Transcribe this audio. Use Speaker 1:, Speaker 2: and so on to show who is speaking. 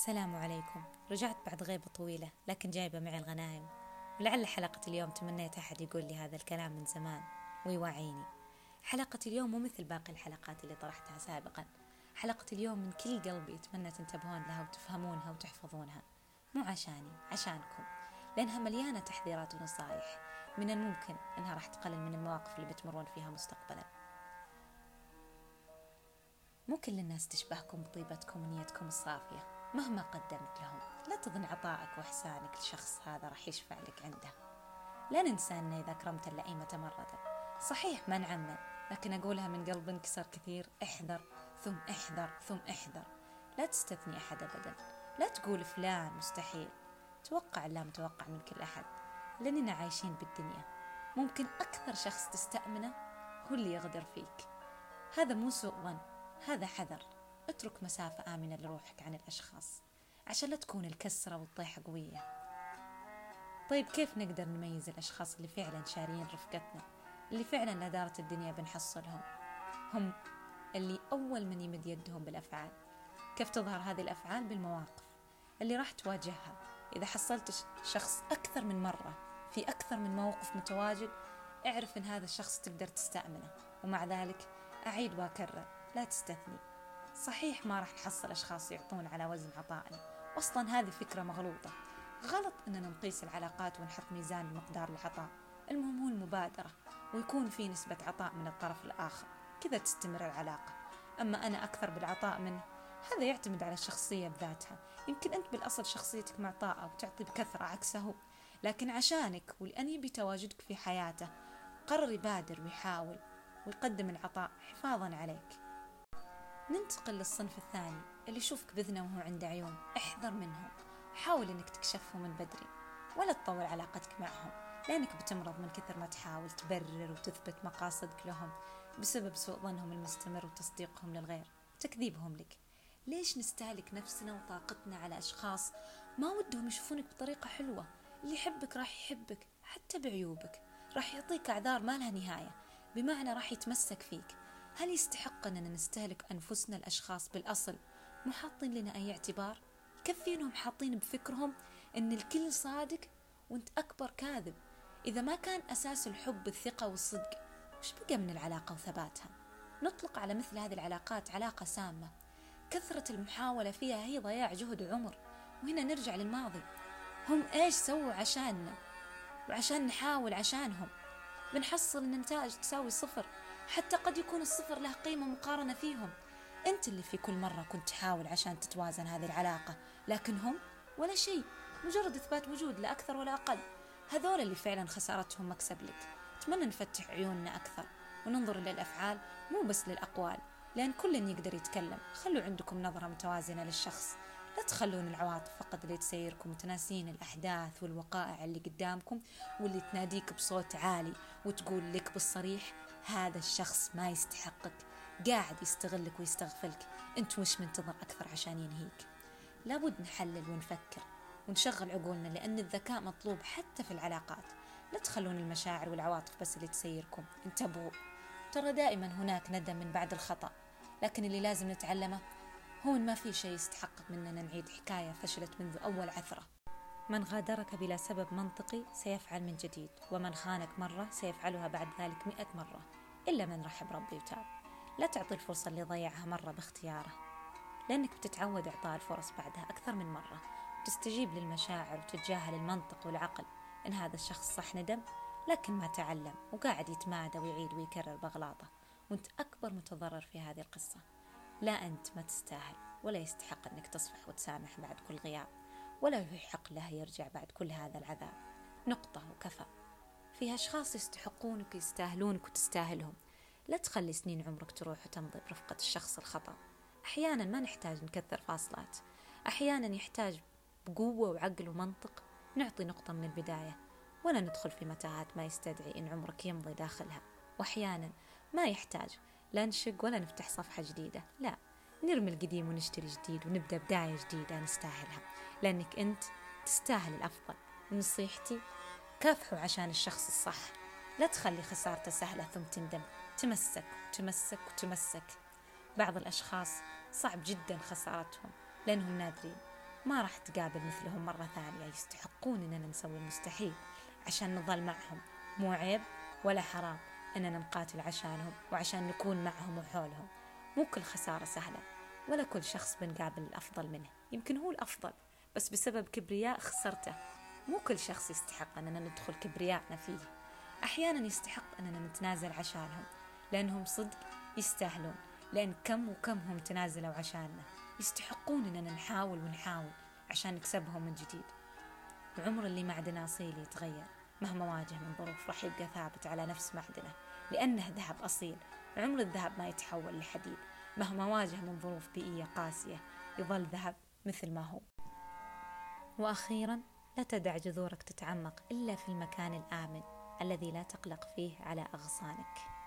Speaker 1: السلام عليكم. رجعت بعد غيبة طويلة لكن جايبة معي الغنايم. ولعل حلقة اليوم تمنيت أحد يقول لي هذا الكلام من زمان ويوعيني. حلقة اليوم مو مثل باقي الحلقات اللي طرحتها سابقا. حلقة اليوم من كل قلبي أتمنى تنتبهون لها وتفهمونها وتحفظونها. مو عشاني عشانكم. لأنها مليانة تحذيرات ونصائح من الممكن أنها راح تقلل من المواقف اللي بتمرون فيها مستقبلا. مو كل الناس تشبهكم بطيبتكم ونيتكم الصافية. مهما قدمت لهم لا تظن عطائك وإحسانك لشخص هذا راح يشفع لك عنده. لا ننسى أن إذا كرمت اللئيم تمرد. صحيح ما نعمم لكن أقولها من قلب انكسر كثير. احذر ثم احذر ثم احذر. لا تستثني أحد أبدا. لا تقول فلان مستحيل. توقع لا متوقع من كل أحد. لأننا عايشين بالدنيا. ممكن أكثر شخص تستأمنه هو اللي يغدر فيك. هذا مو سوء ظن. هذا حذر. اترك مسافة آمنة لروحك عن الأشخاص عشان لا تكون الكسرة والطيحة قوية. طيب كيف نقدر نميز الأشخاص اللي فعلا شارين رفقتنا اللي فعلا لا دارت الدنيا بنحصلهم؟ هم اللي أول من يمد يدهم بالأفعال. كيف تظهر هذه الأفعال بالمواقف اللي راح تواجهها إذا حصلت شخص أكثر من مرة في أكثر من موقف متواجد؟ اعرف أن هذا الشخص تقدر تستأمنه ومع ذلك أعيد وأكرر لا تستثني. صحيح ما راح نحصل أشخاص يعطون على وزن عطائنا أصلا هذه فكرة مغلوطة. غلط أننا نقيس العلاقات ونحط ميزان لمقدار العطاء. المهم هو المبادرة ويكون في نسبة عطاء من الطرف الآخر. كذا تستمر العلاقة. أما أنا أكثر بالعطاء منه هذا يعتمد على الشخصية بذاتها. يمكن أنت بالأصل شخصيتك معطاءة وتعطي بكثرة عكسه. لكن عشانك ولأن يبي تواجدك في حياته قرر يبادر ويحاول ويقدم العطاء حفاظا عليك. ننتقل للصنف الثاني اللي يشوفك بذنة وهو عنده عيون. احذر منهم. حاول إنك تكشفهم من بدري. ولا تطول علاقتك معهم لأنك بتمرض من كثر ما تحاول تبرر وتثبت مقاصدك لهم بسبب سوء ظنهم المستمر وتصديقهم للغير. وتكذيبهم لك. ليش نستهلك نفسنا وطاقتنا على أشخاص ما ودهم يشوفونك بطريقة حلوة؟ اللي يحبك راح يحبك حتى بعيوبك. راح يعطيك أعذار ما لها نهاية. بمعنى راح يتمسك فيك. هل يستحق أننا نستهلك أنفسنا الأشخاص بالأصل مو حاطين لنا أي اعتبار؟ يكفي أنهم حاطين بفكرهم أن الكل صادق وأنت أكبر كاذب. إذا ما كان أساس الحب الثقة والصدق وش بقى من العلاقة وثباتها؟ نطلق على مثل هذه العلاقات علاقة سامة. كثرة المحاولة فيها هي ضياع جهد وعمر. وهنا نرجع للماضي. هم إيش سووا عشاننا؟ وعشان نحاول عشانهم. بنحصل النتائج تساوي صفر. حتى قد يكون الصفر له قيمة مقارنة فيهم. أنت اللي في كل مرة كنت تحاول عشان تتوازن هذه العلاقة لكن هم ولا شيء مجرد إثبات وجود لا أكثر ولا أقل. هذول اللي فعلا خسارتهم مكسب لك. أتمنى نفتح عيوننا أكثر وننظر للأفعال مو بس للأقوال لأن كل يقدر يتكلم. خلوا عندكم نظرة متوازنة للشخص. لا تخلون العواطف فقط اللي تسيركم وتناسين الأحداث والوقائع اللي قدامكم واللي تناديك بصوت عالي وتقول لك بالصريح هذا الشخص ما يستحقك قاعد يستغلك ويستغفلك. أنت وش منتظر أكثر عشان ينهيك. لابد نحلل ونفكر ونشغل عقولنا لأن الذكاء مطلوب حتى في العلاقات. لا تخلون المشاعر والعواطف بس اللي تسيركم انتبهوا ترى دائما هناك ندم من بعد الخطأ لكن اللي لازم نتعلمه هو ما في شيء يستحقق مننا نعيد حكاية فشلت منذ أول عثرة. من غادرك بلا سبب منطقي سيفعل من جديد ومن خانك مرة سيفعلها بعد ذلك مئة مرة إلا من رحب ربي وتاب. لا تعطي الفرصة اللي ضيعها مرة باختياره. لأنك بتتعود إعطاء الفرص بعدها أكثر من مرة. وتستجيب للمشاعر وتتجاهل المنطق والعقل. إن هذا الشخص صح ندم لكن ما تعلم وقاعد يتمادى ويعيد ويكرر بأغلاطه وأنت أكبر متضرر في هذه القصة. لا أنت ما تستاهل ولا يستحق أنك تصفح وتسامح بعد كل غياب ولا يحق له يرجع بعد كل هذا العذاب. نقطة وكفى. في أشخاص يستحقونك ويستاهلونك وتستاهلهم. لا تخلي سنين عمرك تروح وتمضي برفقة الشخص الخطأ. أحيانا ما نحتاج نكثر فاصلات. أحيانا يحتاج بقوة وعقل ومنطق نعطي نقطة من البداية ولا ندخل في متاهات ما يستدعي إن عمرك يمضي داخلها. وأحيانا ما يحتاج لا نشق ولا نفتح صفحة جديدة لا. نرمي القديم ونشتري جديد ونبدأ بداية جديدة نستاهلها لأنك أنت تستاهل الأفضل. ونصيحتي كافحوا عشان الشخص الصح. لا تخلي خسارته سهلة ثم تندم. تمسك وتمسك وتمسك بعض الأشخاص صعب جدا خسارتهم لأنهم نادرين. ما راح تقابل مثلهم مرة ثانية يستحقون إننا نسوي المستحيل عشان نظل معهم. مو عيب ولا حرام. إننا نقاتل عشانهم وعشان نكون معهم وحولهم. مو كل خسارة سهلة ولا كل شخص بنقابل الأفضل منه. يمكن هو الأفضل بس بسبب كبرياء خسرته. مو كل شخص يستحق أننا ندخل كبرياءنا فيه. أحيانا يستحق أننا نتنازل عشانهم لأنهم صدق يستاهلون لأن كم وكم هم تنازلوا عشاننا. يستحقون أننا نحاول ونحاول عشان نكسبهم من جديد. وعمر اللي معدنه أصيل يتغير. مهما واجه من ظروف راح يبقى ثابت على نفس معدنه لأنه ذهب أصيل. عمر الذهب ما يتحول لحديد. مهما واجه من ظروف بيئية قاسية يظل ذهب مثل ما هو. وأخيرا لا تدع جذورك تتعمق إلا في المكان الآمن الذي لا تقلق فيه على أغصانك.